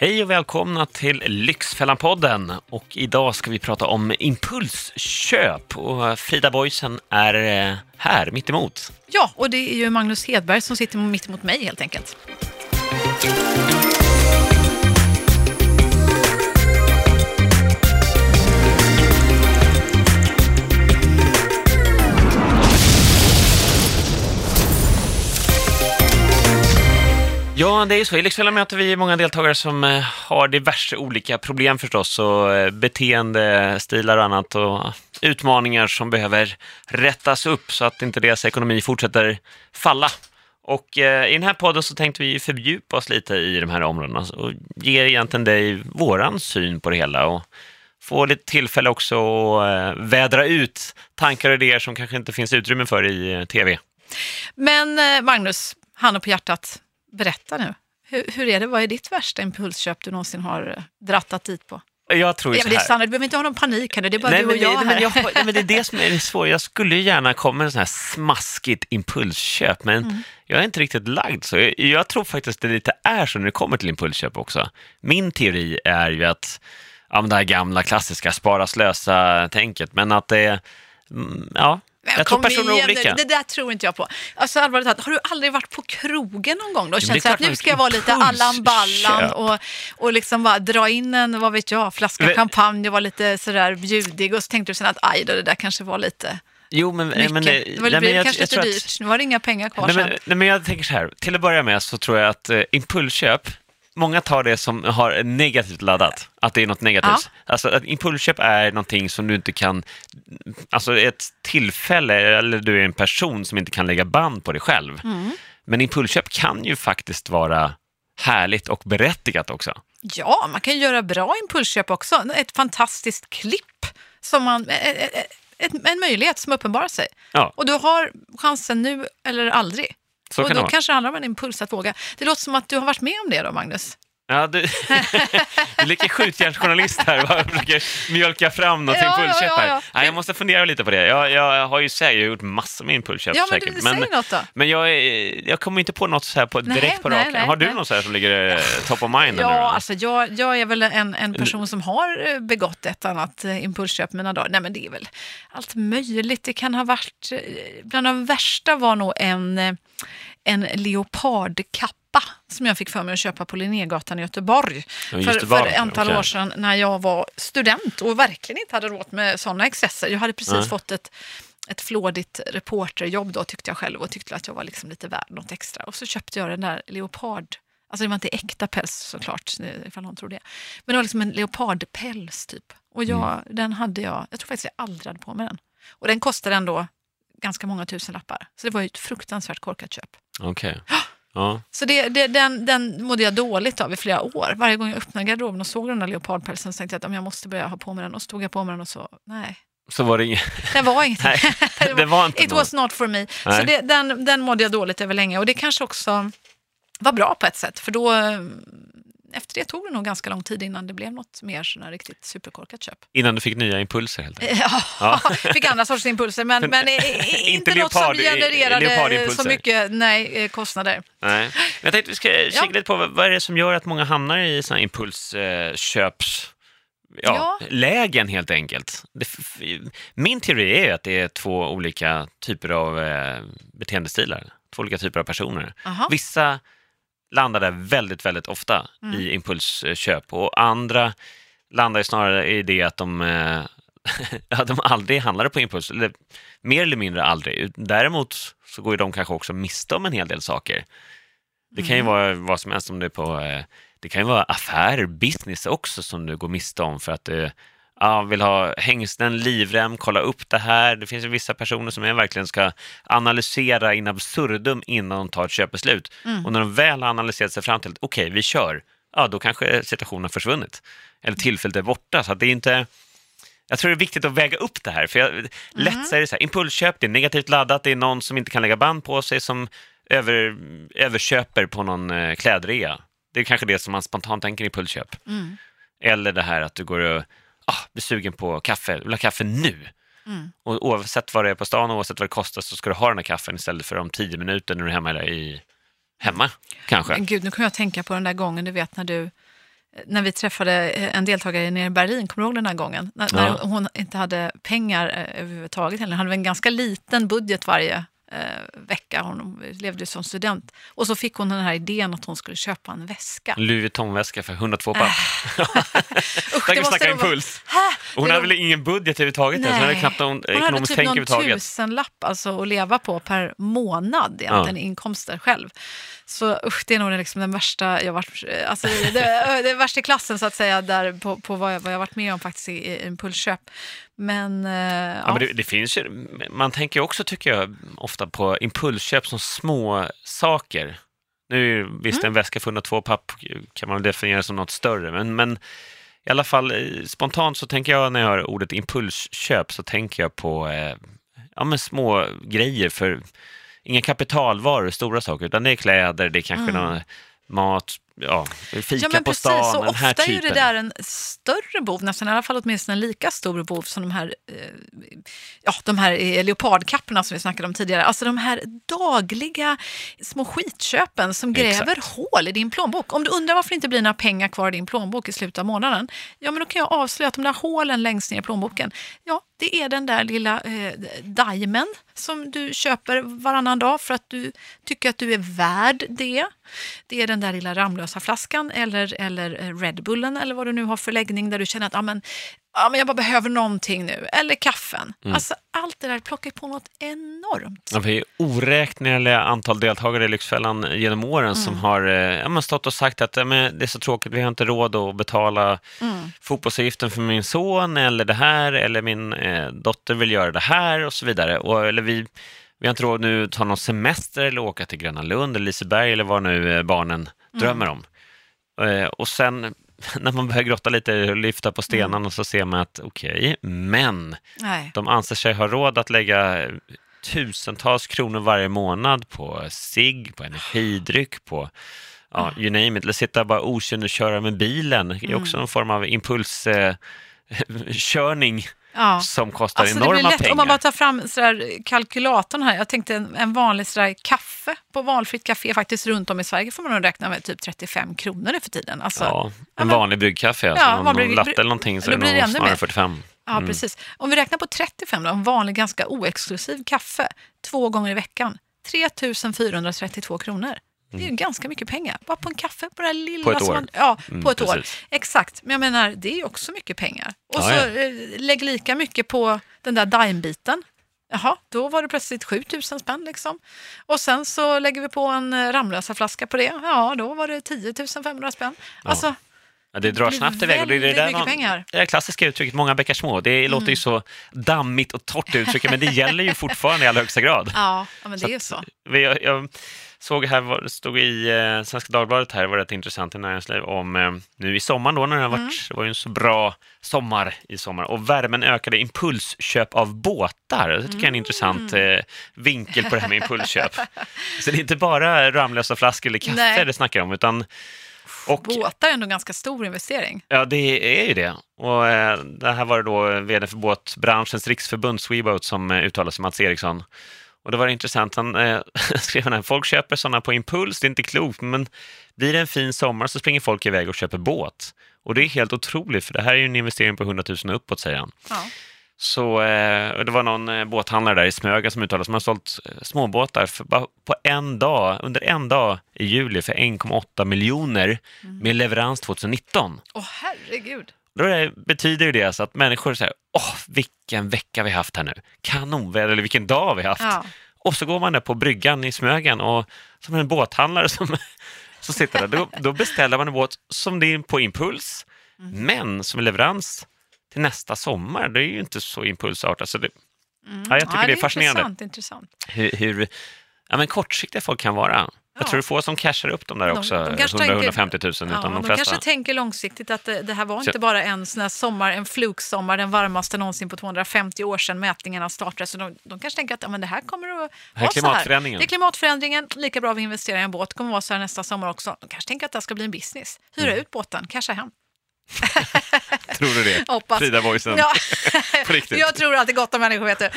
Hej och välkomna till Lyxfällan-podden. Och idag ska vi prata om impulsköp. Och Frida Boysen är eh, här, mitt emot. Ja, och det är ju Magnus Hedberg som sitter mitt emot mig helt enkelt. Ja, det är ju så. I Lyxfällan möter vi många deltagare som eh, har diverse olika problem förstås och eh, beteendestilar och annat och utmaningar som behöver rättas upp så att inte deras ekonomi fortsätter falla. Och eh, i den här podden så tänkte vi fördjupa oss lite i de här områdena och ge egentligen dig våran syn på det hela och få lite tillfälle också att vädra ut tankar och idéer som kanske inte finns utrymme för i tv. Men Magnus, handen på hjärtat, berätta nu. Hur, hur är det? Vad är ditt värsta impulsköp du någonsin har eh, drattat dit på? Jag tror ju så men det är här. du behöver inte ha någon panik här nu, det är bara Nej, du och men, jag nej, här. men, jag, nej, men det är det som är det svåra. Jag skulle ju gärna komma med en sån här smaskigt impulsköp, men Mm. jag är inte riktigt lagd så. Jag, jag tror faktiskt det lite är så när det kommer till impulsköp också. Min teori är ju att, ja men det här gamla klassiska spara slösa-tänket, men att det mm, ja, Men jag tror personer är igen olika. Det där tror inte jag på. Alltså allvarligt talat, har du aldrig varit på krogen någon gång då? Känt det att nu ska jag vara lite. Allan Ballan och, och liksom bara dra in en, vad vet jag, flaska Men- champagne och vara lite sådär bjudig och så tänkte du sen att aj då, det där kanske var lite Jo, men, mycket. men, det var nej, men jag- kanske jag lite tror att- dyrt, nu var det inga pengar kvar Nej sen. men, nej, men jag tänker så här, till att börja med så tror jag att eh, impulsköp, många tar det som har negativt laddat, att det är något negativt. Alltså att impulsköp är någonting som du inte kan, alltså ett tillfälle, eller du är en person som inte kan lägga band på dig själv. Mm. Men impulsköp kan ju faktiskt vara härligt och berättigat också. Ja, man kan göra bra impulsköp också. Ett fantastiskt klipp, som man, ett, ett, en möjlighet som uppenbarar sig. Ja, Och du har chansen nu eller aldrig. Så och kan då det vara. kanske det handlar om en impuls att våga. Det låter som att du har varit med om det då, Magnus. Ja, du, du lika skjutjärnsjournalist här och försöker mjölka fram något Ja, ja, impulsköp här. ja, ja. Nej, jag måste fundera lite på det. Jag, jag har ju säkert gjort massor med impulsköp Ja, men säkert. men, något då. men jag, jag kommer inte på något så här på, Nej, direkt på raken. Har du nej. något så här som ligger eh, top of mind? nu? Ja, alltså jag, jag är väl en, en person som har eh, begått ett annat eh, impulsköp mina dagar. Nej, men det är väl allt möjligt. Det kan ha varit, bland de värsta var nog en, en leopardkappa som jag fick för mig att köpa på Linnégatan i Göteborg. Ja, för, för ett antal Okej. år sedan när jag var student och verkligen inte hade råd med sådana excesser. Jag hade precis Nej. fått ett ett flådigt reporterjobb då tyckte jag själv och tyckte att jag var liksom lite värd något extra. Och så köpte jag den där leopard, alltså det var inte äkta päls såklart, ifall någon tror det. Men det var liksom en leopardpäls typ. Och jag, Mm. den hade jag, jag tror faktiskt jag aldrig hade på mig den. Och den kostade ändå ganska många tusen lappar. Så det var ju ett fruktansvärt korkat köp. Okej. Ja. Så det, det, den, den mådde jag dåligt av i flera år. Varje gång jag öppnade garderoben och såg den där leopardpälsen så tänkte jag att om jag måste börja ha på mig den. Och så tog jag på mig den och så, nej. Så var det inget... Det var ingenting. Nej, det var inte It något. was not for me. Så Nej. det, den, den mådde jag dåligt över länge och det kanske också var bra på ett sätt för då efter det tog det nog ganska lång tid innan det blev något mer här riktigt superkorkat köp. Innan du fick nya impulser helt enkelt. Ja, fick andra sorters impulser men, men, eh, inte, något som genererade så mycket nej, eh, kostnader. Nej. Men jag tänkte vi ska kika Ja. lite på vad är det som gör att många hamnar i sådana impulsköps... Ja, Ja. lägen helt enkelt. Min teori är att det är två olika typer av eh, beteendestilar, två olika typer av personer. Aha. Vissa landar där väldigt, väldigt ofta Mm. i impulsköp och andra landar ju snarare i det att de, eh, de aldrig handlade på impuls, eller mer eller mindre aldrig. Däremot så går ju de kanske också miste om en hel del saker. Det kan ju Mm. vara vad som helst om det är på, eh, det kan ju vara affärer, business också som du går miste om för att du ja, vill ha hängslen, livrem, kolla upp det här. Det finns ju vissa personer som jag verkligen ska analysera in absurdum innan de tar ett köpbeslut. Mm. Och när de väl har analyserat sig fram till att okej, vi kör, ja då kanske situationen har försvunnit. Eller tillfället är borta. Så det är inte... Jag tror det är viktigt att väga upp det här. För jag, lätt så är det så här, impulsköp, det är negativt laddat, det är någon som inte kan lägga band på sig som över, överköper på någon eh, klädrea. Det är kanske det som man spontant tänker impulsköp. Mm. Eller det här att du går och ah, blir sugen på kaffe, vill ha kaffe nu. Mm. Och oavsett vad det är på stan, oavsett vad det kostar, så ska du ha den här kaffen istället för om tio minuter när du är hemma, i, hemma kanske. Men gud, nu kan jag tänka på den där gången, du vet när du när vi träffade en deltagare nere i Berlin, kommer du ihåg den här gången? När, Ja. när hon inte hade pengar eh, överhuvudtaget. Hon hade en ganska liten budget varje eh, vecka. Hon levde som student. Och så fick hon den här idén att hon skulle köpa en väska. Louis Vuitton-väska för 102 papp. Usch, Där kan vi snacka vara- impuls. Och hon Det hade var- väl ingen budget överhuvudtaget? Nej. Hon hade knappt någon Hon hade typ någon tusenlapp alltså, att leva på per månad egentligen, Ja. inkomster själv. Så usch, det är nog liksom den värsta jag varit, alltså, det, det, det är värsta klassen så att säga, där på, på vad, jag, vad jag varit med om faktiskt i, i impulsköp. Men, eh, Ja, ja. men det, det finns ju, man tänker också, tycker jag, ofta på impulsköp som små saker. Nu är visst Mm. en väska för 102 papp kan man definiera som något större, men, men i alla fall eh, spontant så tänker jag när jag hör ordet impulsköp så tänker jag på eh, ja, men små grejer för inga kapitalvaror, stora saker, utan det är kläder, det är kanske Mm. någon mat, ja, fika Ja, men på precis. stan, och den ofta är ju typen. det där en större bov, nästan i alla fall åtminstone en lika stor bov som de här, eh, ja, de här eh, leopardkapporna som vi snackade om tidigare. Alltså de här dagliga små skitköpen som gräver Exakt. hål i din plånbok. Om du undrar varför det inte blir några pengar kvar i din plånbok i slutet av månaden, ja men då kan jag avslöja att de där hålen längst ner i plånboken, ja det är den där lilla eh, diamond som du köper varannan dag för att du tycker att du är värd det. Det är den där lilla Ramlösa flaskan eller, eller eh, Red Bullen eller vad du nu har för läggning där du känner att ah, men, ja, men jag bara behöver någonting nu. Eller kaffen. Alltså allt det där plockar på något enormt. Ja, vi är oräkneliga antal deltagare i Lyxfällan genom åren som Mm. har eh, ja, men stått och sagt att ja, men det är så tråkigt, vi har inte råd att betala Mm. fotbollsavgiften för min son eller det här eller min eh, dotter vill göra det här och så vidare. Och, eller vi, vi har inte råd nu att ta någon semester eller åka till Gröna Lund eller Liseberg eller vad nu eh, barnen Mm. Drömmer om. Eh, och sen när man börjar grotta lite och lyfta på stenarna Mm. så ser man att okej, men Nej. de anser sig ha råd att lägga tusentals kronor varje månad på cigg, på energidryck, på ja, you name it. Eller sitta bara okänd och köra med bilen. Det är också Mm. en form av impulskörning eh, körning Ja. som kostar Alltså det enorma blir lätt, pengar. om man bara tar fram sådär kalkylatorn här. Jag tänkte en, en vanlig sådär kaffe på valfritt café faktiskt runt om i Sverige får man nog räkna med typ 35 kronor nu för tiden. Alltså, ja, Ja, en men- vanlig bryggkaffe, alltså, Ja, någon, brygg- latte eller någonting så är det blir det nog snarare mer. 45. Ja, Mm. precis. Om vi räknar på 35 då, en vanlig ganska oexklusiv kaffe två gånger i veckan. 3 432 kronor. Det är ju ganska mycket pengar. Bara på en kaffe, på det här lilla Mm. På ett år. Man, ja, Mm, på ett år. precis. Exakt. Men jag menar, det är också mycket pengar. Och Ja, så ja. eh, lägg lika mycket på den där dime-biten. Jaha, då var det plötsligt 7 000 spänn liksom. Och sen så lägger vi på en eh, Ramlösa flaska på det. Ja, då var det 10 500 spänn. Alltså, Ja, det drar snabbt iväg. Och det, är det, där. Mm. det där klassiska uttrycket, många bäckar små, det låter ju så dammigt och torrt uttrycket, men det gäller ju fortfarande i allra högsta grad. ja, men det är ju att- så. Vi- Jag, jag såg här, vad det stod i eh, Svenska Dagbladet här, var rätt intressant i näringsliv, om eh, nu i sommar då när det har varit, Mm. det var ju en så bra sommar i sommar, och värmen ökade impulsköp av båtar. Det tycker jag är en intressant Mm. eh, vinkel på det här med impulsköp. så det är inte bara Ramlösa flaskor eller kaffe Nej. det snackar om, utan och, Båtar är ändå en ganska stor investering. Ja, det är ju det. Och eh, det här var det då vd för båtbranschens riksförbund Sweboat som eh, uttalade sig, Mats Eriksson. Och det var intressant, han eh, skrev han här, folk köper sådana på impuls, det är inte klokt, men blir det en fin sommar så springer folk iväg och köper båt. Och det är helt otroligt, för det här är ju en investering på 100 000 och uppåt, säger han. Ja. Så eh, det var någon eh, båthandlare där i Smögen som uttalade som har sålt eh, småbåtar för bara på en dag, under en dag i juli för 1,8 miljoner med leverans 2019. Åh herregud. Då är- betyder ju det alltså att människor säger åh, vilken vecka vi haft här nu. Kanonväder, eller vilken dag vi haft. Ja. Och så går man där på bryggan i Smögen och som en båthandlare som, som sitter där, då, då beställer man en båt som det är på impuls, Mm. men som är leverans till nästa sommar. Det är ju inte så impulsartat. Så det, Mm. Ja, jag tycker det är fascinerande. Intressant, intressant. hur, hur ja, men kortsiktiga folk kan vara. Jag Ja. tror det är få som cashar upp de där De- också, de kanske 100-150 000, Ja, utan de de flesta. kanske tänker långsiktigt att det, det här var Så- inte bara en sån sommar, en fluksommar, den varmaste någonsin på 250 år sedan mätningarna startade. Så de, de kanske tänker att ja, men det här kommer att här är vara så här. Det är klimatförändringen, lika bra vi investerar i en båt. Det kommer att vara så här nästa sommar också. De kanske tänker att det här ska bli en business. Hyra Mm. ut båten, casha hem. Tror du det? Hoppas. Frida-voicen. Ja. På riktigt. Jag tror alltid gott om människor, vet du.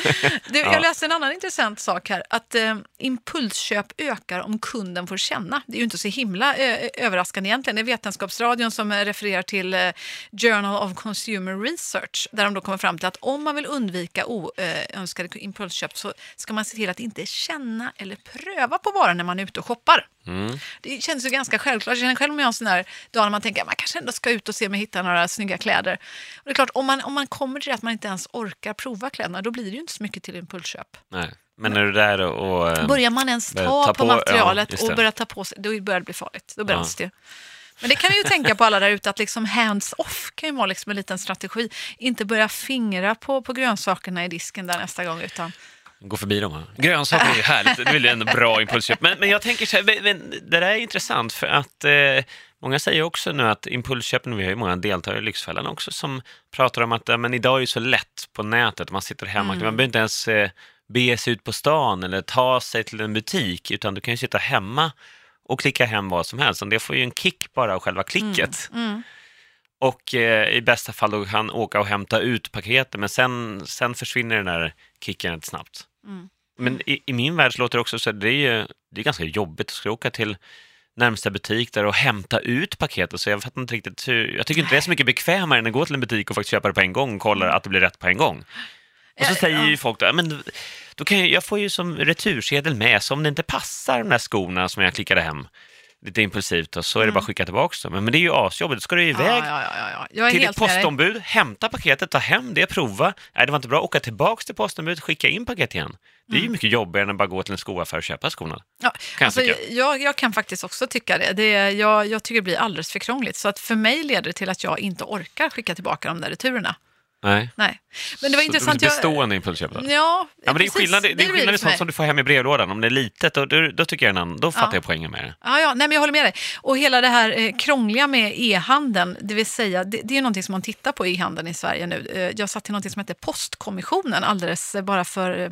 du Ja. Jag läste en annan intressant sak här, att eh, impulsköp ökar om kunden får känna. Det är ju inte så himla eh, överraskande egentligen. Det är Vetenskapsradion som eh, refererar till eh, Journal of Consumer Research, där de då kommer fram till att om man vill undvika oönskade impulsköp så ska man se till att inte känna eller pröva på varan när man är ute och shoppar. Mm. Det känns ju ganska självklart. Jag känner själv om jag har en sån där dag när man tänker att man kanske ändå ska ut och se om jag hittar några snygga kläder. Och det är klart, om man, om man kommer till det att man inte ens orkar prova kläderna, då blir det ju inte så mycket till impulsköp. Nej. Men är du där och... och Börjar man ens ta, ta på, på- materialet ja, och det. börja ta på sig, då börjar det bli farligt. Då bränns det ju. Men det kan vi ju tänka på alla där ute, att liksom hands-off kan ju vara liksom en liten strategi. Inte börja fingra på, på grönsakerna i disken där nästa gång, utan Gå förbi dem. va? Grönsaker är ju härligt, det är väl en bra impulsköp. Men, men jag tänker så här, men- det där är intressant för att eh, många säger också nu att impulsköpen, vi har ju många deltagare i Lyxfällan också som pratar om att ja, men idag är det så lätt på nätet, man sitter hemma, man behöver inte ens eh, bege sig ut på stan eller ta sig till en butik, utan du kan ju sitta hemma och klicka hem vad som helst. Och det får ju en kick bara av själva klicket. mm. Och eh, i bästa fall då kan han åka och hämta ut paketet, men sen, sen försvinner den där kicken rätt snabbt. Mm. Men i, i min värld så låter det också så att det är, det är ganska jobbigt att ska åka till närmsta butik där och hämta ut paketet. Så jag fattar inte riktigt hur, jag tycker inte det är så mycket bekvämare än att gå till en butik och faktiskt köpa det på en gång och kolla att det blir rätt på en gång. Och så säger ju folk då, "Ja, men då kan jag, jag får ju som retursedel med, så om det inte passar de där skorna som jag klickade hem lite impulsivt, då, så är det bara att skicka tillbaka dem. Men det är ju asjobbigt, då ska du iväg Mm. Ja, ja, ja. Jag till ditt helt med postombud, hämta paketet, ta hem det, prova. Nej, det var inte bra, åka tillbaka till postombudet, skicka in paket igen. Det är Mm. ju mycket jobbigare än att bara gå till en skoaffär och köpa skorna. Ja, Kan jag alltså, tycka. jag, jag kan faktiskt också tycka det. det är, jag, jag tycker det blir alldeles för krångligt. Så att för mig leder det till att jag inte orkar skicka tillbaka de där returerna. Nej. Nej. Men det var Så intressant. jag- bestående impulsköp. då? Ja, Ja, men det är skillnad, det är blir skillnad i sånt som du får hem i brevlådan. Om det är litet, då, då, då tycker jag då fattar jag poängen med det. Ja, ja nej, men jag håller med dig. Och hela det här eh, krångliga med e-handeln, det vill säga, det, det är någonting som man tittar på i e-handeln i Sverige nu. Eh, jag satt i någonting som heter Postkommissionen alldeles eh, bara för eh,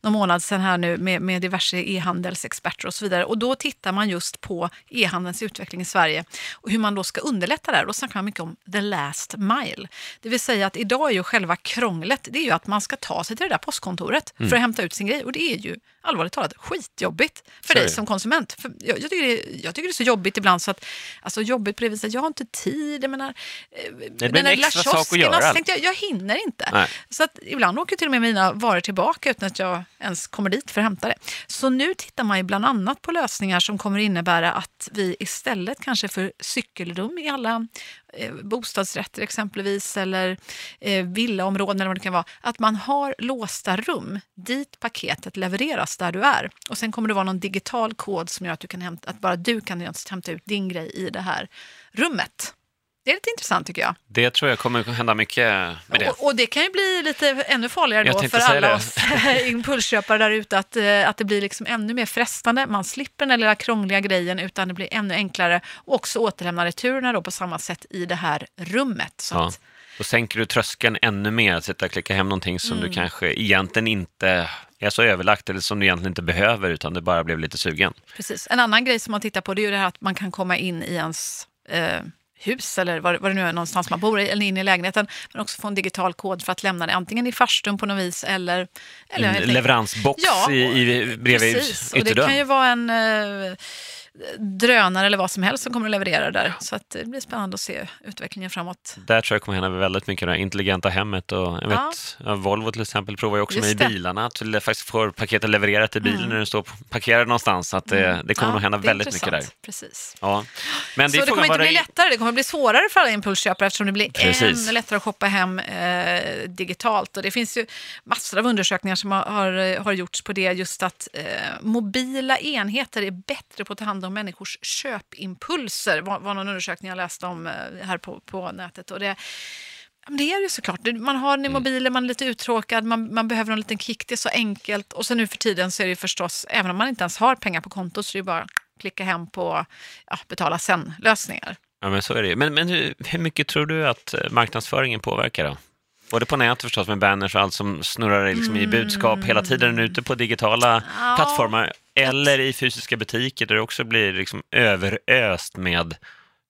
någon månad sedan här nu med, med diverse e-handelsexperter och så vidare. Och då tittar man just på e-handelns utveckling i Sverige och hur man då ska underlätta det här. Då snackar man mycket om the last mile. Det vill säga att idag är ju själva krånglet, det är ju att man ska ta sig till det där postkontoret Mm. för att hämta ut sin grej. Och det är ju allvarligt talat skitjobbigt för dig det. som konsument. För jag, jag, tycker det, jag tycker det är så jobbigt ibland så att, alltså jobbigt på det viset, jag har inte tid, jag menar, eh, blir den en där lilla kiosken, alltså, tänkte jag, jag hinner inte. Nej. Så att ibland åker till och med mina varor tillbaka utan att jag ens kommer dit för att hämta det. Så nu tittar man ju bland annat på lösningar som kommer innebära att vi istället kanske för cykelrum i alla eh, bostadsrätter exempelvis eller eh, villaområden eller vad det kan vara, att man har låsta rum dit paketet levereras där du är. Och sen kommer det vara någon digital kod som gör att, du kan hämta, att bara du kan hämta ut din grej i det här rummet. Det är lite intressant tycker jag. Det tror jag kommer hända mycket med det. Och, och det kan ju bli lite ännu farligare Jag då för alla det. oss impulsköpare där ute att, eh, att det blir liksom ännu mer frestande. Man slipper den lilla krångliga grejen utan det blir ännu enklare och också återlämna returerna då på samma sätt i det här rummet. Så Ja. att, Då sänker du tröskeln ännu mer att sitta och klicka hem någonting som Mm. du kanske egentligen inte är så överlagt eller som du egentligen inte behöver utan du bara blev lite sugen. precis. En annan grej som man tittar på det är ju det här att man kan komma in i ens eh, hus eller vad, vad det nu är någonstans man bor i, eller in i lägenheten, men också få en digital kod för att lämna det antingen i farstun på något vis eller... eller En leveransbox Ja, i, i, bredvid Precis, och det kan ytterdörren. ju vara en eh, drönare eller vad som helst som kommer att leverera där. Så det blir spännande att se utvecklingen framåt. Där tror jag kommer hända väldigt mycket, det intelligenta hemmet och jag Ja. vet, ja, Volvo till exempel provar ju också Just med i det. Mm. bilarna att du faktiskt får paketet levererat i bilen när du står parkerad någonstans. Så att det, det kommer Ja, nog hända väldigt mycket där. Precis. Ja. Men det Så det kommer inte bli det lättare, det kommer bli svårare för alla impulsköpare eftersom det blir Precis. ännu lättare att shoppa hem eh, digitalt. Och det finns ju massor av undersökningar som har, har, har gjorts på det, just att eh, mobila enheter är bättre på att ta hand om människors köpimpulser, var, var någon undersökning jag läste om eh, här på, på nätet. Och det, det är ju såklart. Det- Man har den i mobilen, man är lite uttråkad, man, man behöver en liten kick, det är så enkelt. Och så nu för tiden så är det förstås, även om man inte ens har pengar på kontot, så är det bara att klicka hem på ja, betala sen-lösningar. Ja, men så är det. Men, men hur, hur mycket tror du att eh, marknadsföringen påverkar då? Både på nätet förstås med banners och allt som snurrar liksom i budskap hela tiden ute på digitala Mm. Ja. plattformar eller i fysiska butiker där det också blir liksom överöst med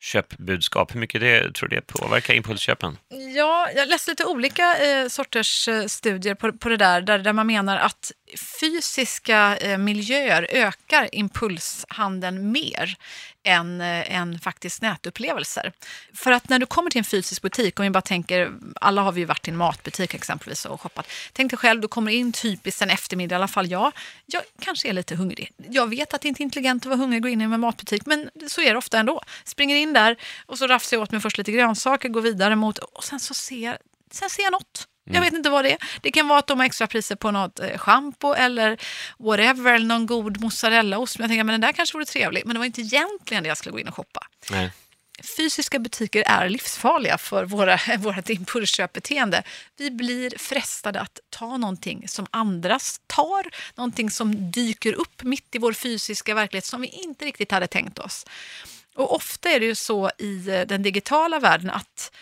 köpbudskap. Hur mycket det, tror du det påverkar impulsköpen? Ja, jag läste lite olika eh, sorters eh, studier på, på det där, där, där man menar att fysiska eh, miljöer ökar impulshandeln mer än, eh, än faktiskt nätupplevelser. För att när du kommer till en fysisk butik, om vi bara tänker, alla har vi ju varit i en matbutik exempelvis och shoppat. Tänk dig själv, du kommer in typiskt en eftermiddag, i alla fall jag. Jag kanske är lite hungrig. Jag vet att det inte är intelligent att vara hungrig och gå in i en matbutik, men så är det ofta ändå. Springer in där och så rafsar jag åt mig först lite grönsaker, går vidare mot och sen så ser, sen ser jag något. Jag vet inte vad det är. Det kan vara att de har extra priser på något eh, schampo eller whatever, eller någon god mozzarellaost. Men jag tänker, men den där kanske vore trevlig. Men det var inte egentligen det jag skulle gå in och shoppa. Nej. Fysiska butiker är livsfarliga för våra, vårt impulsköpbeteende. Vi blir frestade att ta någonting som andra tar, någonting som dyker upp mitt i vår fysiska verklighet som vi inte riktigt hade tänkt oss. Och ofta är det ju så i eh, den digitala världen att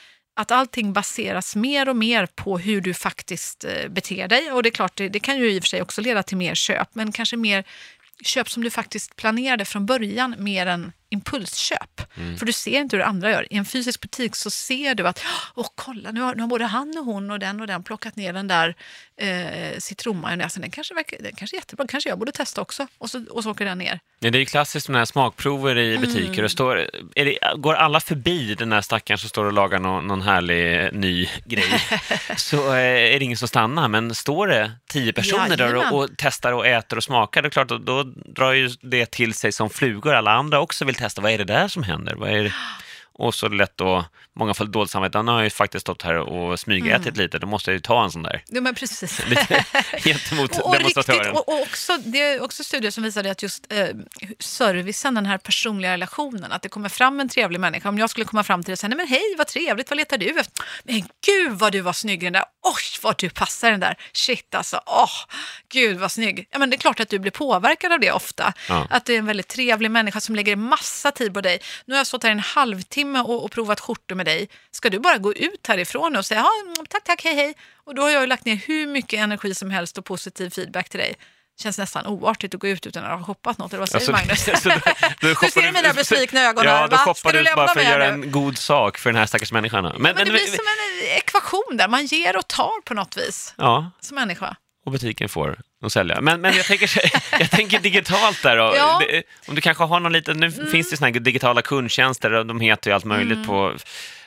att allting baseras mer och mer på hur du faktiskt eh, beter dig. Och det är klart, det, det kan ju i och för sig också leda till mer köp, men kanske mer köp som du faktiskt planerade från början mer än impulsköp. Mm. För du ser inte hur andra gör. I en fysisk butik så ser du att Åh, kolla, nu har, nu har både han och hon och den och den plockat ner den där eh, citronmajonnäsen. Den kanske, verkar, den kanske är jättebra, kanske jag borde testa också. Och så, och så åker den ner. Ja, det är ju klassiskt med smakprover i butiker. Mm. Och står, det, går alla förbi den där stackaren som står och lagar någon, någon härlig eh, ny grej så eh, är det ingen som stannar. Men står det tio personer där Jajamän. och, och testar och äter och smakar, det är klart, då, då drar ju det till sig som flugor. Alla andra också vill testa. Vad är det där som händer? Vad är det? Och så lätt då, många får dåligt samvete. Han har ju faktiskt stått här och smygätit Mm. lite, då måste jag ju ta en sån där. Ja, men precis. Lite gentemot Och, och, riktigt, demonstratören. och, och också, det är också studier som visade att just eh, servicen, den här personliga relationen, att det kommer fram en trevlig människa. Om jag skulle komma fram till dig och säga, nej men hej, vad trevligt, vad letar du efter? Men gud vad du var snygg den där, oj vad du passar den där, shit alltså, åh, gud vad snygg. Ja men det är klart att du blir påverkad av det ofta. Ja. Att det är en väldigt trevlig människa som lägger massa tid på dig. Nu har jag stått här en halvtimme och, och provat skjortor med dig. Ska du bara gå ut härifrån och säga, ja, mm, tack, tack, hej, hej. Och då har jag ju lagt ner hur mycket energi som helst och positiv feedback till dig. Känns nästan oartigt att gå ut utan att ha shoppat något, eller vad säger Alltså, du Magnus? så då- då Du shoppar ser mina besvikna ögon Ja, här, då shoppar Ska du du ut bara för att göra en god sak för den här stackars människan. Men, Men, det men- blir som en ekvation där, man ger och tar på något vis Ja, som människa. och butiken får de sälja. Men, men jag, tänker, jag tänker digitalt där då. Ja. Det- Om du kanske har någon liten, nu finns det såna här digitala kundtjänster och de heter ju allt möjligt Mm. på,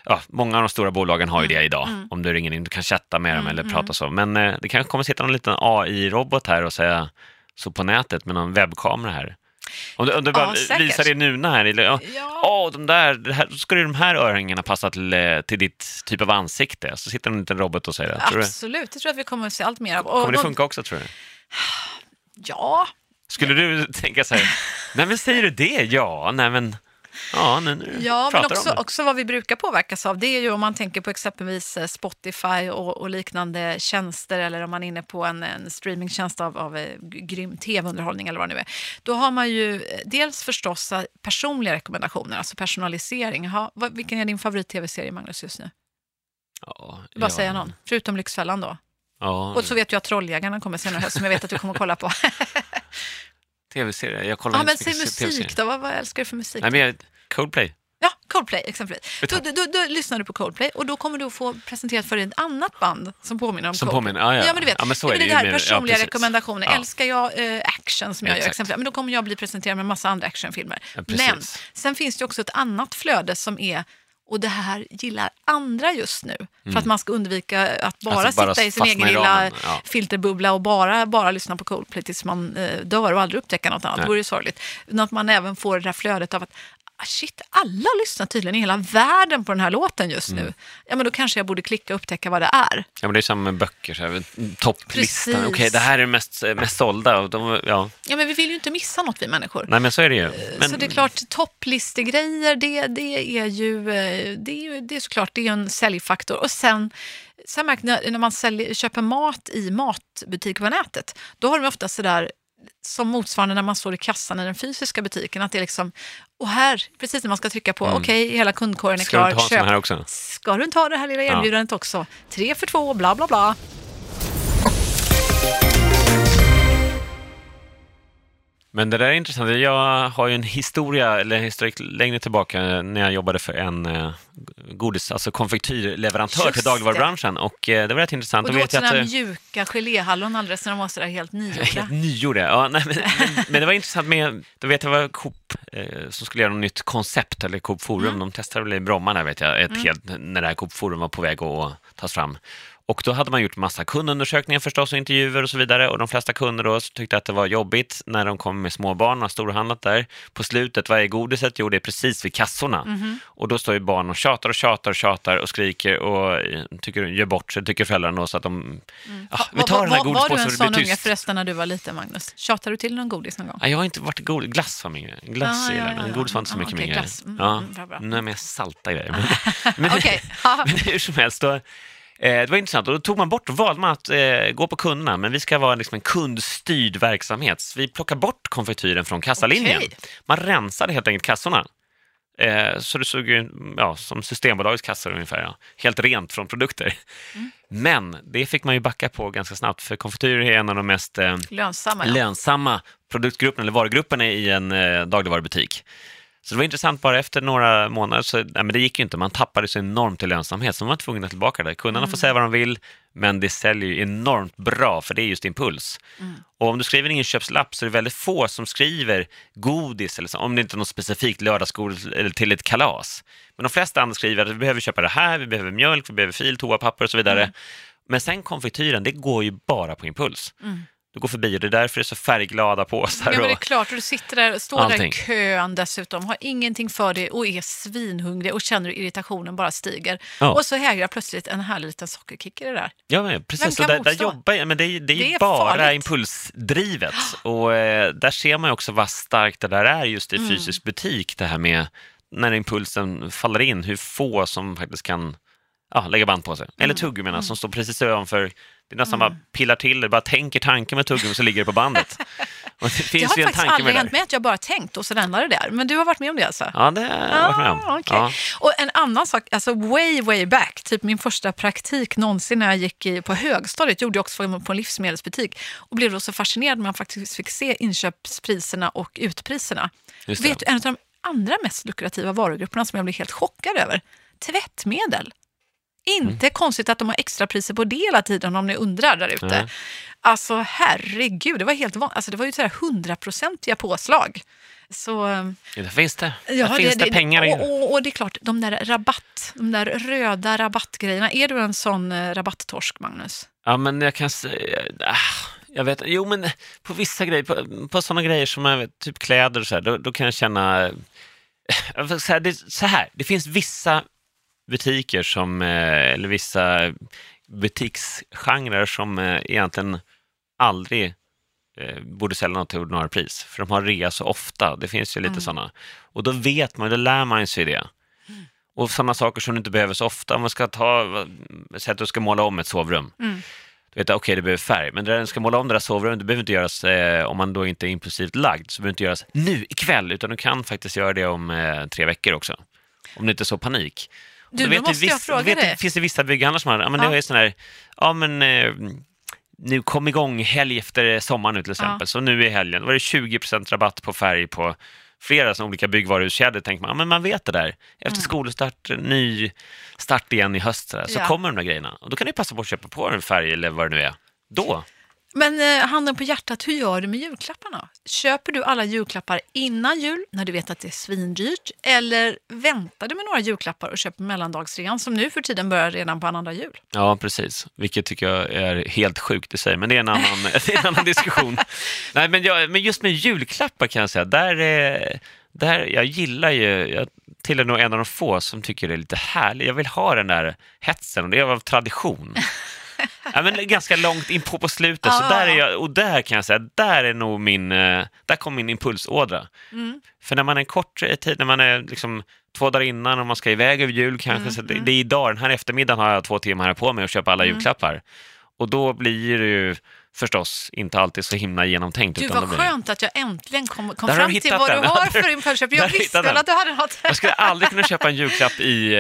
ja, många av de stora bolagen har ju det idag. Om du ringer in, du kan chatta med Mm, dem eller prata så. Men eh, det kanske kommer sitta någon liten AI-robot här och säga så på nätet med någon webbkamera här. Om du, om du bara Ja, visar det Nuna här, eller, ja. Åh, de där, här, då skulle de här örhängena passa till, eh, till ditt typ av ansikte. Så sitter en liten robot och säger det. Absolut, det tror jag att vi kommer att se allt mer av. Och- kommer det och- funka också tror du? Ja, Skulle du tänka så här, nej men säger du det? Ja, nej men, ja, nu, nu Ja, men också, också vad vi brukar påverkas av, det är ju om man tänker på exempelvis eh, Spotify och, och liknande tjänster eller om man är inne på en, en streamingtjänst av, av eh, grym tv-underhållning eller vad det nu är. Då har man ju eh, dels förstås personliga rekommendationer, alltså personalisering. Ha, vad, vilken är din favorit-tv-serie, Magnus, just nu? Ja, Bara ja, säga någon, förutom Lyxfällan då. Ja, Och så vet jag att Trolljägarna kommer senare höst, som jag vet att du kommer att kolla på. tv-serie, jag kollar Ja, men säg musik TV-serier. då, vad, vad älskar du för musik? Nej men jag, Coldplay. Ja, Coldplay exempelvis. Då, du- då, då, lyssnar du på Coldplay och då kommer du att få presenterat för dig ett annat band som påminner om Som Coldplay. påminner, ja, ja. ja, men du vet. Ja, men så är det det här ja, personliga precis. rekommendationer. Ja. Älskar jag eh, action som jag gör Exakt. exempelvis, men då kommer jag bli presenterad med massa andra actionfilmer. Ja, men sen finns det också ett annat flöde som är och det här gillar andra just nu. För att man ska undvika att bara, Mm. Alltså, bara sitta i sin egen i lilla ja. filterbubbla och bara, bara lyssna på Coldplay tills man eh, dör och aldrig upptäcka något annat. Nej. Det vore ju sorgligt. Utan att man även får det här flödet av att shit, alla lyssnar tydligen i hela världen på den här låten just Mm. nu. Ja, men då kanske jag borde klicka och upptäcka vad det är. Ja, men det är samma med böcker, så här, topplistan. Okej, det här är mest, mest sålda. Och de, ja. Ja, men vi vill ju inte missa något vi människor. Nej, men så är det ju. Men, Så det är klart, topplistegrejer, det, det är ju, eh, det är ju det är såklart det är en säljfaktor. Och sen, sen märker jag, när man säljer, köper mat i matbutik på nätet, då har de ofta sådär som motsvarande när man står i kassan i den fysiska butiken, att det är liksom, och här, precis när man ska trycka på, okej, hela kundkåren är Mm. Ska du klar, inte ha köp. här också? Ska du inte ha det här lilla erbjudandet också? Tre för två, bla bla bla. Men det där är intressant. Jag har ju en historia, eller en historik längre tillbaka, när jag jobbade för en eh, godis, alltså konfektyrleverantör Just till dagligvarubranschen. Och eh, det var rätt intressant. Och du åt sådana att, eh, mjuka geléhallon alldeles när de var sådär helt nygjorda. Helt nygjorda, ja. Nej, men, men, men det var intressant med, då vet jag var Coop eh, som skulle göra något nytt koncept, eller Coop Forum, Mm. de testade väl i Bromma där vet jag, ett helt, när det här Coop Forum var på väg att tas fram. Och då hade man gjort massa kundundersökningar förstås och intervjuer och så vidare och de flesta kunder då tyckte att det var jobbigt när de kom med småbarn och har storhandlat där. På slutet, vad är godiset? Jo, det är precis vid kassorna. Mhm. Och då står ju barn och tjatar och tjatar och tjatar och skriker och eh, tycker, gör bort sig, tycker föräldrarna då, så att de... Ja, vi Var- tar den här var, var, du godispåsen en sån unge förresten när du var liten, Magnus? Tjatade du till någon godis någon gång? Nej, jag har inte varit god. Glass var min grej. Glass Ah, ja, ja, ja. godis var inte så Ah, mycket okej, min grej. Mm, Ja, mm, nu är jag mer salta grejer. Men, men, ja. men hur som helst, då, det var intressant. Och då tog man bort, då valde man att eh, gå på kunderna, men vi ska vara liksom en kundstyrd verksamhet. Så vi plockar bort konfektyren från kassalinjen. Okej. Man rensade helt enkelt kassorna. Eh, så det såg ju ja, som Systembolagets kassor ungefär, ja. helt rent från produkter. Mm. Men det fick man ju backa på ganska snabbt, för konfektyr är en av de mest eh, Lönsamma, ja. lönsamma produktgrupperna eller varugrupperna i en eh, dagligvarubutik. Så det var intressant, bara efter några månader så nej, men det gick ju inte, man tappade så enormt i lönsamhet så man var tvungen att tillbaka det. Kunderna får säga vad de vill, men det säljer ju enormt bra för det är just impuls. Och om du skriver en inköpslapp så är det väldigt få som skriver godis, eller så, om det inte är något specifikt lördagsgodis eller till ett kalas. Men de flesta andra skriver att vi behöver köpa det här, vi behöver mjölk, vi behöver fil, toapapper och så vidare. Men sen konfektyren, det går ju bara på impuls. Du går förbi och det är därför det är så färgglada påsar. Ja, men det är klart, och du sitter där, står där Allting. i kön dessutom, har ingenting för dig och är svinhungrig och känner hur irritationen bara stiger. Ja. Och så hägrar plötsligt en härlig liten sockerkick i det där. Ja, men precis. Och där, där motstå? jobbar jag, men det är, det är, Det är bara farligt. impulsdrivet. Och eh, där ser man också vad starkt det där är just i Mm. fysisk butik, det här med när impulsen faller in, hur få som faktiskt kan ja, lägga band på sig. Mm. Eller tuggummina som står precis ovanför. Det är nästan bara pillar till det, bara tänker tanken med tuggummi så ligger det på bandet. Det finns har ju faktiskt aldrig hänt mig att jag bara tänkt och så lämnar det där. Men du har varit med om det alltså? Ja, det har jag varit med om. Ah, okej. Ja. Och en annan sak, alltså way, way back, typ min första praktik någonsin när jag gick i, på högstadiet, gjorde jag också på en livsmedelsbutik och blev då så fascinerad när man faktiskt fick se inköpspriserna och utpriserna. Vet du, en av de andra mest lukrativa varugrupperna som jag blev helt chockad över? Tvättmedel. Inte konstigt att de har extrapriser på det hela tiden om ni undrar där ute. Nej. Alltså herregud, det var helt van... alltså, det var ju sådär hundraprocentiga påslag. Så, ehm, Ja, där finns det. Ja, där finns det, pengar i och, och, och det är klart, de där rabatt, de där röda rabattgrejerna. Är du en sån eh, rabatttorsk, Magnus? Ja, men jag kan säga... Ah, jag vet Jo, men på vissa grejer, på, på sådana grejer som jag vet, typ kläder och så här, då, då kan jag känna... Jag får säga, det, så här, det finns vissa butiker som, eh, eller vissa butiksgenrer som eh, egentligen aldrig eh, borde sälja något till ordinarie pris, för de har rea så ofta. Det finns ju lite sådana. Och då vet man, då lär man sig det. Och sådana saker som du inte behöver så ofta. Om man ska ta, säg att du ska måla om ett sovrum. Du vet, okej, det behöver färg, men när du ska måla om det där sovrummet, det behöver inte göras, eh, om man då inte är impulsivt lagd, så behöver det inte göras nu ikväll, utan du kan faktiskt göra det om eh, tre veckor också. Om det inte är så panik. Du, vet måste jag viss- fråga du vet, dig. Det finns det vissa bygghandlar som har, ja men Ja. det är sån här, ja men eh, nu kom igång helg efter sommaren nu till exempel, så nu i helgen, då var det 20% rabatt på färg på flera såna olika byggvaruhuskedjor, tänker man, ja men man vet det där. Efter skolstart, ny start igen i höst, så, där, så Mm. Ja. kommer de där grejerna. Och då kan du passa på att köpa på en färg eller vad det nu är. Då. Men eh, handen på hjärtat, hur gör du med julklapparna? Köper du alla julklappar innan jul, när du vet att det är svindyrt? Eller väntar du med några julklappar och köper mellandagsrean som nu för tiden börjar redan på annandag jul? Ja, precis. Vilket tycker jag är helt sjukt i sig, men det är en annan, är en annan diskussion. Nej, men, jag, men just med julklappar kan jag säga, där, är- där jag gillar ju, jag tillhör nog en av de få som tycker det är lite härligt. Jag vill ha den där hetsen och det är av tradition. Ja, men ganska långt in på, på slutet, så Ja. där är jag, och där kan jag säga, där är nog min, eh, där kommer min impulsådra. För när man är en kort tid, när man är liksom två dagar innan och man ska iväg över jul kanske, så det, det är idag, den här eftermiddagen har jag två timmar här på mig att köpa alla julklappar. Och då blir det ju förstås inte alltid så himla genomtänkt. Du, vad skönt att jag äntligen kom, kom har fram till vad den. du har för där Jag har visste väl att du hade något. Jag skulle aldrig kunna köpa en julklapp i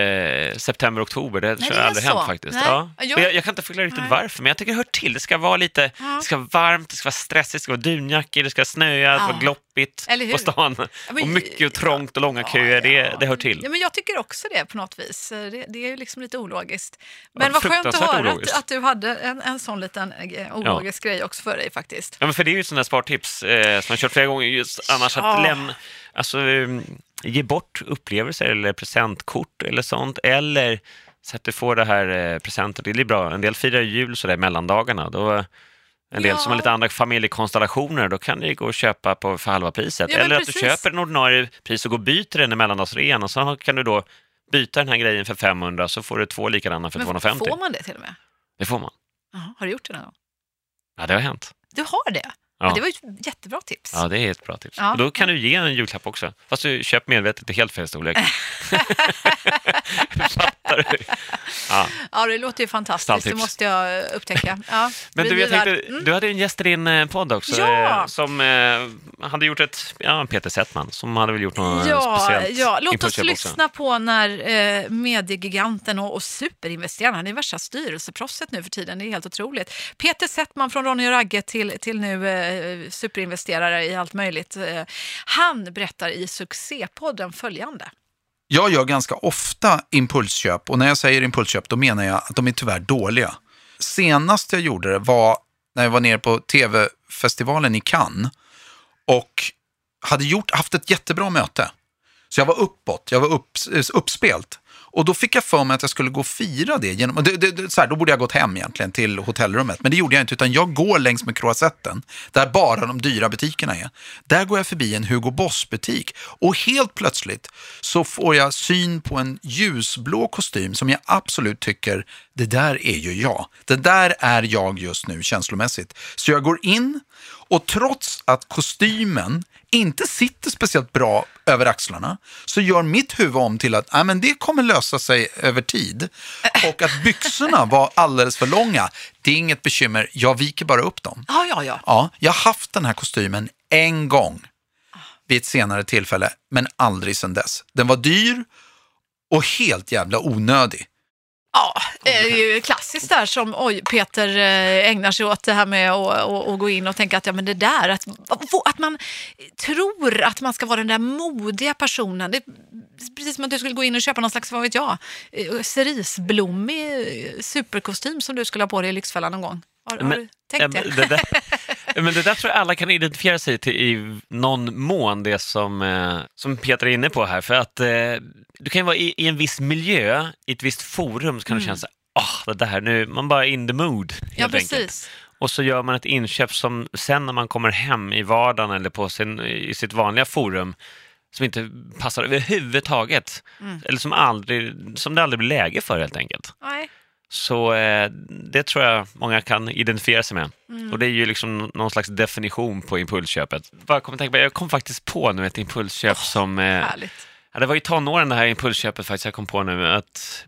eh, september, oktober. Det är aldrig så. hänt faktiskt. Nej. Ja. Jag- Jag, kan inte förklara riktigt Nej. varför, men jag tycker det hör till. Det ska vara lite Ja. det ska vara varmt, det ska vara stressigt, det ska vara dunjackor, det ska snöa, det ska Ja. vara gloppigt på stan. men- och mycket och trångt och långa Ja, köer, det, ja. det hör till. Ja, men jag tycker också det på något vis. Det, det är ju liksom lite ologiskt. Ja, Men vad skönt att höra att, att du hade en, en sån liten eh, ologisk grej också för dig faktiskt. Ja, men för det är ju ett sånt där spartips eh, som jag kört flera gånger. Just annars Ja. att lämna, alltså, eh, ge bort upplevelser eller presentkort eller sånt. Eller så att du får det här eh, presenter. Det är bra. En del firar jul så där mellandagarna. Då, en del Ja. som har lite andra familjekonstellationer, då kan det gå att köpa på för halva priset. Ja, eller att du precis. köper en ordinarie pris och går och byter den i mellandagsrean och så kan du då byta den här grejen för 500 så får du två likadana för Men 250. får man det till och med? Det får man. Jaha, har du gjort det någon gång? Ja, det har hänt. Du har det? Ja. Ja. Det var ju ett jättebra tips. Ja, det är ett bra tips. Ja. Och då kan du ge en julklapp också. Fast du köper medvetet i helt fel storlek. Fattar du? Ja. Det låter ju fantastiskt. Det måste jag eh, upptäcka. Ja, Men du, jag tänkte, Mm. du hade en gäst i din eh, podd också Ja. eh, som eh, hade gjort ett, ja, Peter Settman, som hade väl gjort något Ja, speciellt ja, låt oss lyssna på när eh, mediegiganten och, och superinvesteraren, han är värsta styrelseproffset nu för tiden, det är helt otroligt. Peter Settman från Ronny och Ragge till, till nu eh, superinvesterare i allt möjligt. Han berättar i succépodden följande. Jag gör ganska ofta impulsköp och när jag säger impulsköp då menar jag att de är tyvärr dåliga. Senast jag gjorde det var när jag var nere på tv-festivalen i Cannes och hade gjort, haft ett jättebra möte. Så jag var uppåt, jag var upp, eh, uppspelt. Och då fick jag för mig att jag skulle gå och fira det. Genom, det, det, det så här, då borde jag gått hem egentligen till hotellrummet. Men det gjorde jag inte, utan jag går längs med Croisetten, där bara de dyra butikerna är. Där går jag förbi en Hugo Boss-butik och helt plötsligt så får jag syn på en ljusblå kostym som jag absolut tycker, det där är ju jag. Det där är jag just nu känslomässigt. Så jag går in och trots att kostymen inte sitter speciellt bra över axlarna så gör mitt huvud om till att "Nej, men det kommer lösa sig över tid. Och att byxorna var alldeles för långa, det är inget bekymmer, jag viker bara upp dem. Ja, ja, ja. Ja, jag har haft den här kostymen en gång vid ett senare tillfälle, men aldrig sedan dess. Den var dyr och helt jävla onödig. Ja, det är ju klassiskt där som oj, Peter eh, ägnar sig åt det här med att gå in och tänka att ja, men det där, att, att man tror att man ska vara den där modiga personen. Det är precis som att du skulle gå in och köpa någon slags, vad vet jag, eh, cerisblommig eh, superkostym som du skulle ha på dig i Lyxfällan någon gång. Har, har Men- du Ja, tänkt det? det, där, men det där tror jag alla kan identifiera sig till i någon mån, det som, eh, som Peter är inne på här. För att eh, du kan ju vara i, i en viss miljö, i ett visst forum, så kan du känna så här, ah, det där, nu, man bara är in the mood, helt Ja, enkelt. precis. Och så gör man ett inköp som sen när man kommer hem i vardagen eller på sin, i sitt vanliga forum, som inte passar överhuvudtaget. Mm. Eller som, aldrig, som det aldrig blir läge för helt enkelt. Nej. Så eh, det tror jag många kan identifiera sig med. Mm. Och det är ju liksom någon slags definition på impulsköpet. Bara kom tänka på, jag kom faktiskt på nu ett impulsköp som... Eh, ja, det var i tonåren det här impulsköpet faktiskt, jag kom på nu att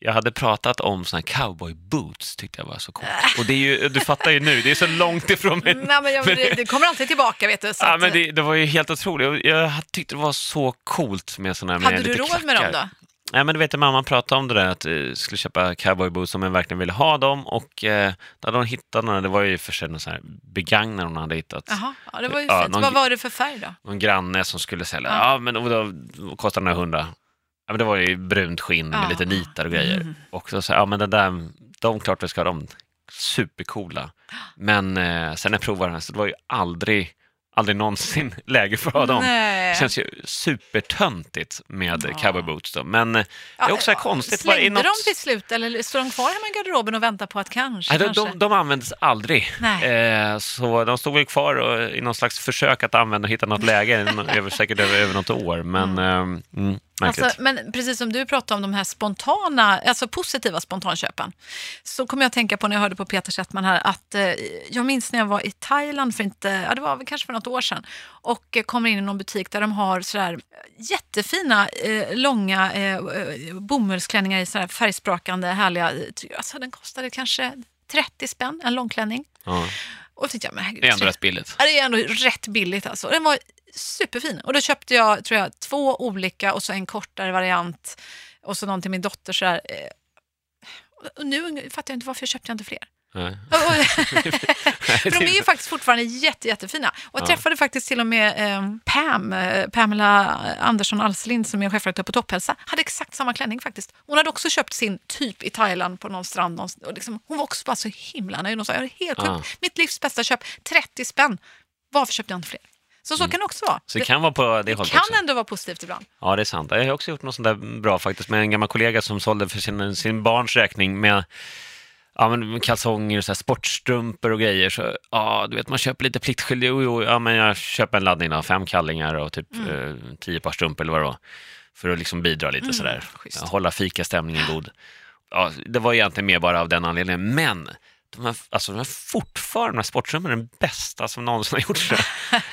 jag hade pratat om såna här cowboy boots, tyckte jag var så coolt. Och det är ju, du fattar ju nu, det är så långt ifrån mig. Nej, men jag, det, det kommer alltid tillbaka, vet du. Så Ja, att, men det, det var ju helt otroligt. Jag tyckte det var så coolt med såna här med hade du råd med dem klackar. då? Nej, men du vet, mamma pratade om det där att jag skulle köpa cowboyboots om jag verkligen ville ha dem och eh, då hade hon hittat några, det var ju för sig någon sån här begagnade hon hade hittat. Jaha, ja, det var ju Ja, fint. någon- Vad var det för färg då? Någon granne som skulle sälja, Ja. ja, men och då, då kostade här hundra. Ja, men det var ju brunt skinn med Ja. lite nitar och grejer. Mm. Och så jag, ja men den där, de klart vi ska ha dem, supercoola. Men eh, sen när jag provade den så det var ju aldrig, aldrig någonsin läge för dem. Nej. Det känns ju supertöntigt med Ja. cowboyboots då. Men eh, det är också Ja, konstigt. Slängde något... de till slut eller står de kvar hemma i garderoben och väntar på att kanske? Nej, de, kanske? de, de användes aldrig. Nej. Eh, så de stod väl kvar och, i någon slags försök att använda och hitta något läge, över, säkert över, över något år. Men mm. Mm, märkligt. Alltså, men precis som du pratade om de här spontana, alltså positiva spontanköpen, så kommer jag att tänka på när jag hörde på Peter Settman här att eh, jag minns när jag var i Thailand för inte, ja det var väl kanske för något år sedan och eh, kommer in i någon butik där de har sådär jättefina eh, långa eh, eh, bomullsklänningar i sådär färgsprakande härliga, alltså den kostade kanske 30 spänn, en långklänning. ja. Och tänkte jag, men herregud, Det är ändå rätt billigt. Ja, det är ändå rätt billigt alltså. Den var superfin. Och då köpte jag, tror jag, två olika och så en kortare variant och så någon till min dotter. Så här. eh, Och nu fattar jag inte varför jag köpte inte fler. För de är ju faktiskt fortfarande jätte, jättefina. Och jag Ja. träffade faktiskt till och med eh, Pam, eh, Pamela Andersson Alslind som är chefredaktör på Topphälsa, hade exakt samma klänning faktiskt. Hon hade också köpt sin typ i Thailand på någon strand. någonstans. Och liksom, hon var också bara så himla nöjd. Hon sa, jag är helt sjukt. Ja. Mitt livs bästa köp, 30 spänn. Varför köpte jag inte fler? Så så kan det också vara. Mm. Så det kan vara på det hållet kan också. ändå vara positivt ibland. Ja, det är sant. Jag har också gjort något sånt där bra faktiskt med en gammal kollega som sålde för sin, sin barns räkning med ja, men kalsonger, och så sportstrumpor och grejer. Så, ja, du vet, man köper lite pliktskyldig. Ja, men jag köper en laddning av fem kallingar och typ eh, tio par strumpor eller vad det var. För att liksom bidra lite sådär. schysst. Hålla fikastämningen god. Ja, det var egentligen mer bara av den anledningen. Men de här, alltså, de här fortfarande, de här sportstrumporna är den bästa som någonsin har gjorts.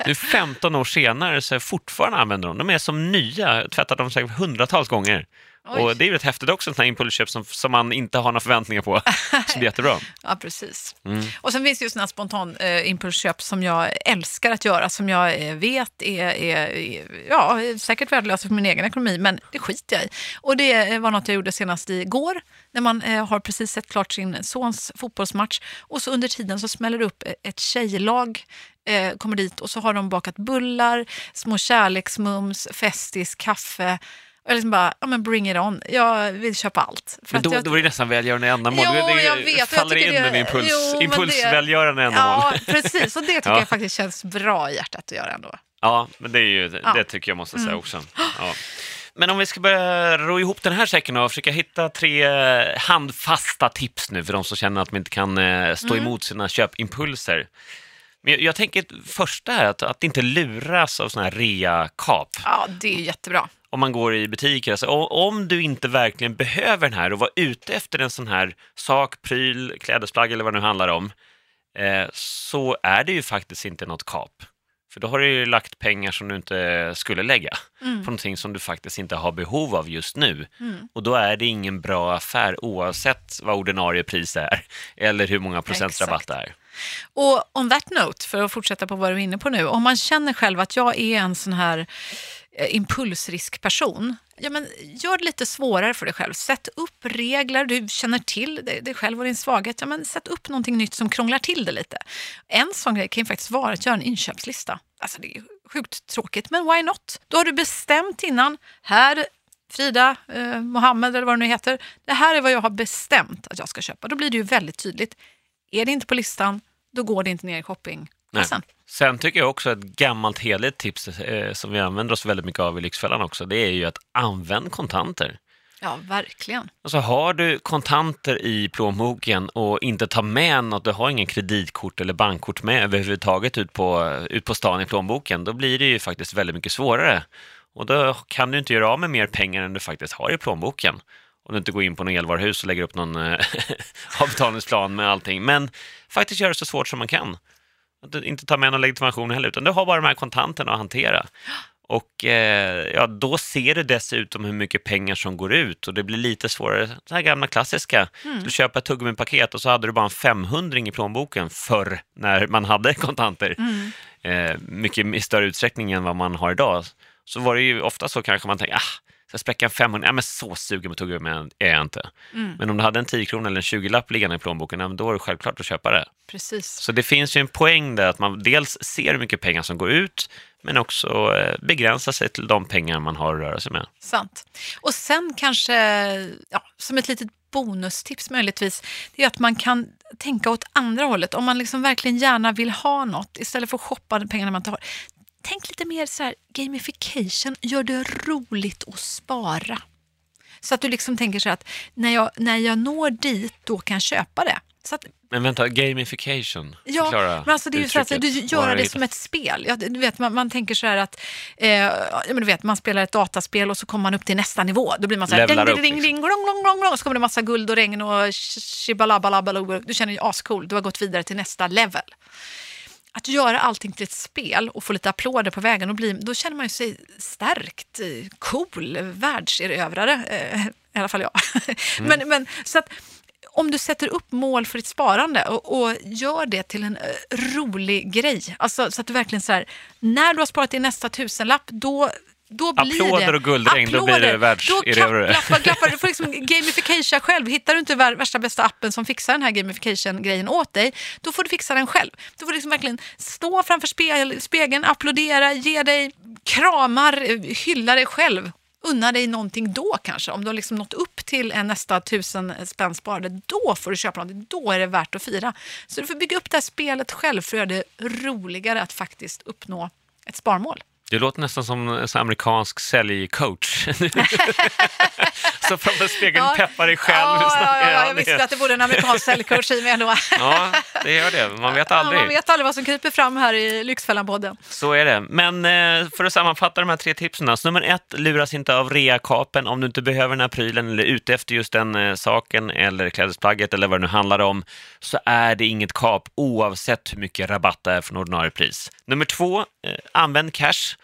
Nu 15 år senare så är jag fortfarande använder de. De är som nya, jag har tvättat dem säkert hundratals gånger. Oj. Och det är ju rätt häftigt också, sådana här impulsköp som, som man inte har några förväntningar på. Så blir jättebra. Ja, precis. Mm. Och sen finns det ju sådana spontan eh, impulsköp som jag älskar att göra, som jag eh, vet är, är, är ja, säkert värdelösa för min egen ekonomi, men det skiter jag i. Och det eh, var något jag gjorde senast igår, när man eh, har precis sett klart sin sons fotbollsmatch och så under tiden så smäller det upp ett tjejlag eh, kommer dit och så har de bakat bullar, små kärleksmums, festis, kaffe. Och jag liksom bara, ja men bring it on. Jag vill köpa allt. För Men då, jag, då är det nästan välgörande ändamål. Jo, det, det jag vet, jag faller tycker in det- en impuls, jo, impulsvälgörande ändamål. Ja, precis. Och det tycker Ja. jag faktiskt känns bra i hjärtat att göra ändå. Ja, men det, är ju, Ja. Mm. det tycker jag måste säga också. Ja. Men om vi ska börja ro ihop den här säcken och försöka hitta tre handfasta tips nu för de som känner att de inte kan eh, stå Mm. emot sina köpimpulser. Men jag, jag tänker första är att, att inte luras av sådana här rea-kap. Ja, det är jättebra. Om man går i butiker. Alltså, om du inte verkligen behöver den här och var ute efter en sån här sak, pryl, klädesplagg eller vad det nu handlar om, eh, så är det ju faktiskt inte något kap. För då har du ju lagt pengar som du inte skulle lägga på någonting som du faktiskt inte har behov av just nu. Och då är det ingen bra affär oavsett vad ordinarie pris är eller hur många procents Exakt. rabatt det är. Och on that note, för att fortsätta på vad du är inne på nu, om man känner själv att jag är en sån här Eh, impulsriskperson, ja, men gör det lite svårare för dig själv. Sätt upp regler, du känner till dig dig själv och din svaghet. Ja, men sätt upp någonting nytt som krånglar till det lite. En sån grej kan ju faktiskt vara att göra en inköpslista. Alltså det är sjukt tråkigt, men why not? Då har du bestämt innan, här Frida, eh, Mohammed eller vad det nu heter, det här är vad jag har bestämt att jag ska köpa. Då blir det ju väldigt tydligt. Är det inte på listan, då går det inte ner i shopping. Sen. Sen tycker jag också ett gammalt heligt tips eh, som vi använder oss väldigt mycket av i Lyxfällan också, det är ju att använd kontanter. Ja, verkligen. Alltså har du kontanter i plånboken och inte tar med något, du har ingen kreditkort eller bankkort med överhuvudtaget ut på, ut på stan i plånboken, då blir det ju faktiskt väldigt mycket svårare. Och då kan du inte göra av med mer pengar än du faktiskt har i plånboken. Om du inte går in på något elvaruhus och lägger upp någon eh, avbetalningsplan med allting. Men faktiskt göra det så svårt som man kan. Att inte ta med någon legitimation heller, utan du har bara de här kontanterna att hantera. Och eh, ja, då ser du dessutom hur mycket pengar som går ut och det blir lite svårare. Det här gamla klassiska, du köper ett tuggummi-paket och så hade du bara en 500 i plånboken förr när man hade kontanter. Eh, mycket i större utsträckning än vad man har idag. Så var det ju ofta så kanske man tänker, ah, ska spräcka en 500? Ja, men så sugen på tuggummi är jag inte. Men om du hade en 10 kronor eller en 20-lapp liggande i plånboken, ja, då är det självklart att köpa det. Precis. Så det finns ju en poäng där att man dels ser hur mycket pengar som går ut, men också eh, begränsar sig till de pengar man har att röra sig med. Sant. Och sen kanske, ja, som ett litet bonustips möjligtvis, det är att man kan tänka åt andra hållet. Om man liksom verkligen gärna vill ha något, istället för att shoppa pengarna man inte har. Tänk lite mer så här, gamification, gör det roligt att spara. Så att du liksom tänker så här att när jag, när jag når dit, då kan jag köpa det. Att Men vänta, gamification? Ja, Förklara men alltså det är ju så att du Var gör har det som ett spel. Ja, du vet, man, man tänker så här att eh, men du vet, man spelar ett dataspel och så kommer man upp till nästa nivå. Då blir man så här, Levlar ding, upp, ding, ding, liksom. ding, glong, glong, glong, glong, så kommer det massa guld och regn och shibalabalabalo. Du känner dig ascool, du har gått vidare till nästa level. Att göra allting till ett spel och få lite applåder på vägen, och bli, då känner man ju sig stärkt, eh, cool, världserövrare. Eh, I alla fall jag. Mm. men, men, så att, om du sätter upp mål för ditt sparande och, och gör det till en eh, rolig grej, alltså så att du verkligen så här, när du har sparat din nästa tusenlapp, då då blir Applåder det, och guldregn, då blir det världserövrare. Då klappar, klappar, du får liksom gamification själv. Hittar du inte värsta bästa appen som fixar den här gamification-grejen åt dig, då får du fixa den själv. Du får liksom verkligen stå framför spegeln, applådera, ge dig kramar, hylla dig själv unna dig någonting då kanske. Om du har liksom nått upp till en nästa tusen spänn sparade, då får du köpa någonting. Då är det värt att fira. Så du får bygga upp det här spelet själv för att göra det roligare att faktiskt uppnå ett sparmål. Det låter nästan som en amerikansk säljcoach. så framför spegeln ja. peppar dig själv. Ja, ja, ja, ja, jag visste att det borde en amerikansk säljcoach i mig ändå. ja, det gör det. Man vet aldrig. Man vet aldrig vad som kryper fram här i Lyxfällan-podden. Så är det. Men eh, för att sammanfatta de här tre tipsen. Alltså, nummer ett, luras inte av reakapen om du inte behöver den här prylen eller är ute efter just den eh, saken eller klädesplagget eller vad det nu handlar om så är det inget kap oavsett hur mycket rabatt det är från ordinarie pris. Nummer två, eh, använd cash.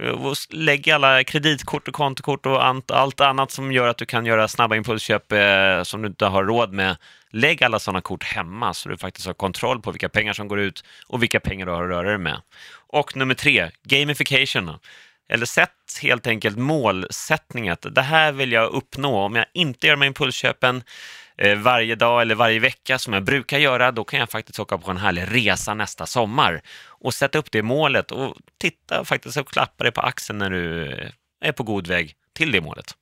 Eh, lägg alla kreditkort och kontokort och allt annat som gör att du kan göra snabba impulsköp eh, som du inte har råd med. Lägg alla sådana kort hemma så du faktiskt har kontroll på vilka pengar som går ut och vilka pengar du har att röra dig med. Och nummer tre, gamification. Eller sätt helt enkelt målsättningen. Det här vill jag uppnå. Om jag inte gör de här impulsköpen Eh, varje dag eller varje vecka som jag brukar göra, då kan jag faktiskt åka på en härlig resa nästa sommar och sätta upp det målet och titta faktiskt och klappa dig på axeln när du är på god väg till det målet.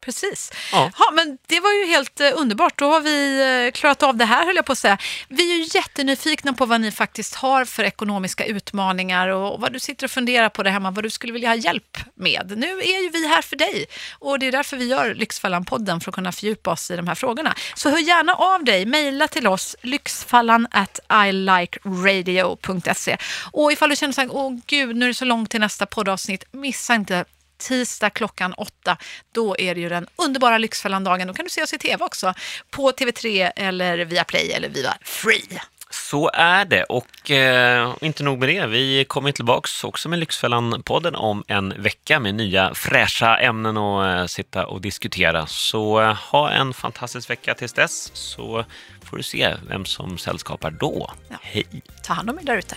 Precis. Ja. ja. men det var ju helt eh, underbart. Då har vi eh, klarat av det här, höll jag på att säga. Vi är ju jättenyfikna på vad ni faktiskt har för ekonomiska utmaningar och vad du sitter och funderar på det hemma, vad du skulle vilja ha hjälp med. Nu är ju vi här för dig och det är därför vi gör Lyxfallan-podden, för att kunna fördjupa oss i de här frågorna. Så hör gärna av dig, mejla till oss, lyxfallan at ilikeradio.se. Och ifall du känner så här, åh gud, nu är det så långt till nästa poddavsnitt, missa inte tisdag klockan åtta. Då är det ju den underbara Lyxfällan-dagen. Då kan du se oss i tv också på TV3 eller via Play eller via Free. Så är det och eh, inte nog med det, vi kommer tillbaks också med Lyxfällan-podden om en vecka med nya fräscha ämnen att eh, sitta och diskutera. Så eh, ha en fantastisk vecka tills dess så får du se vem som sällskapar då. Ja. Hej! Ta hand om er där ute.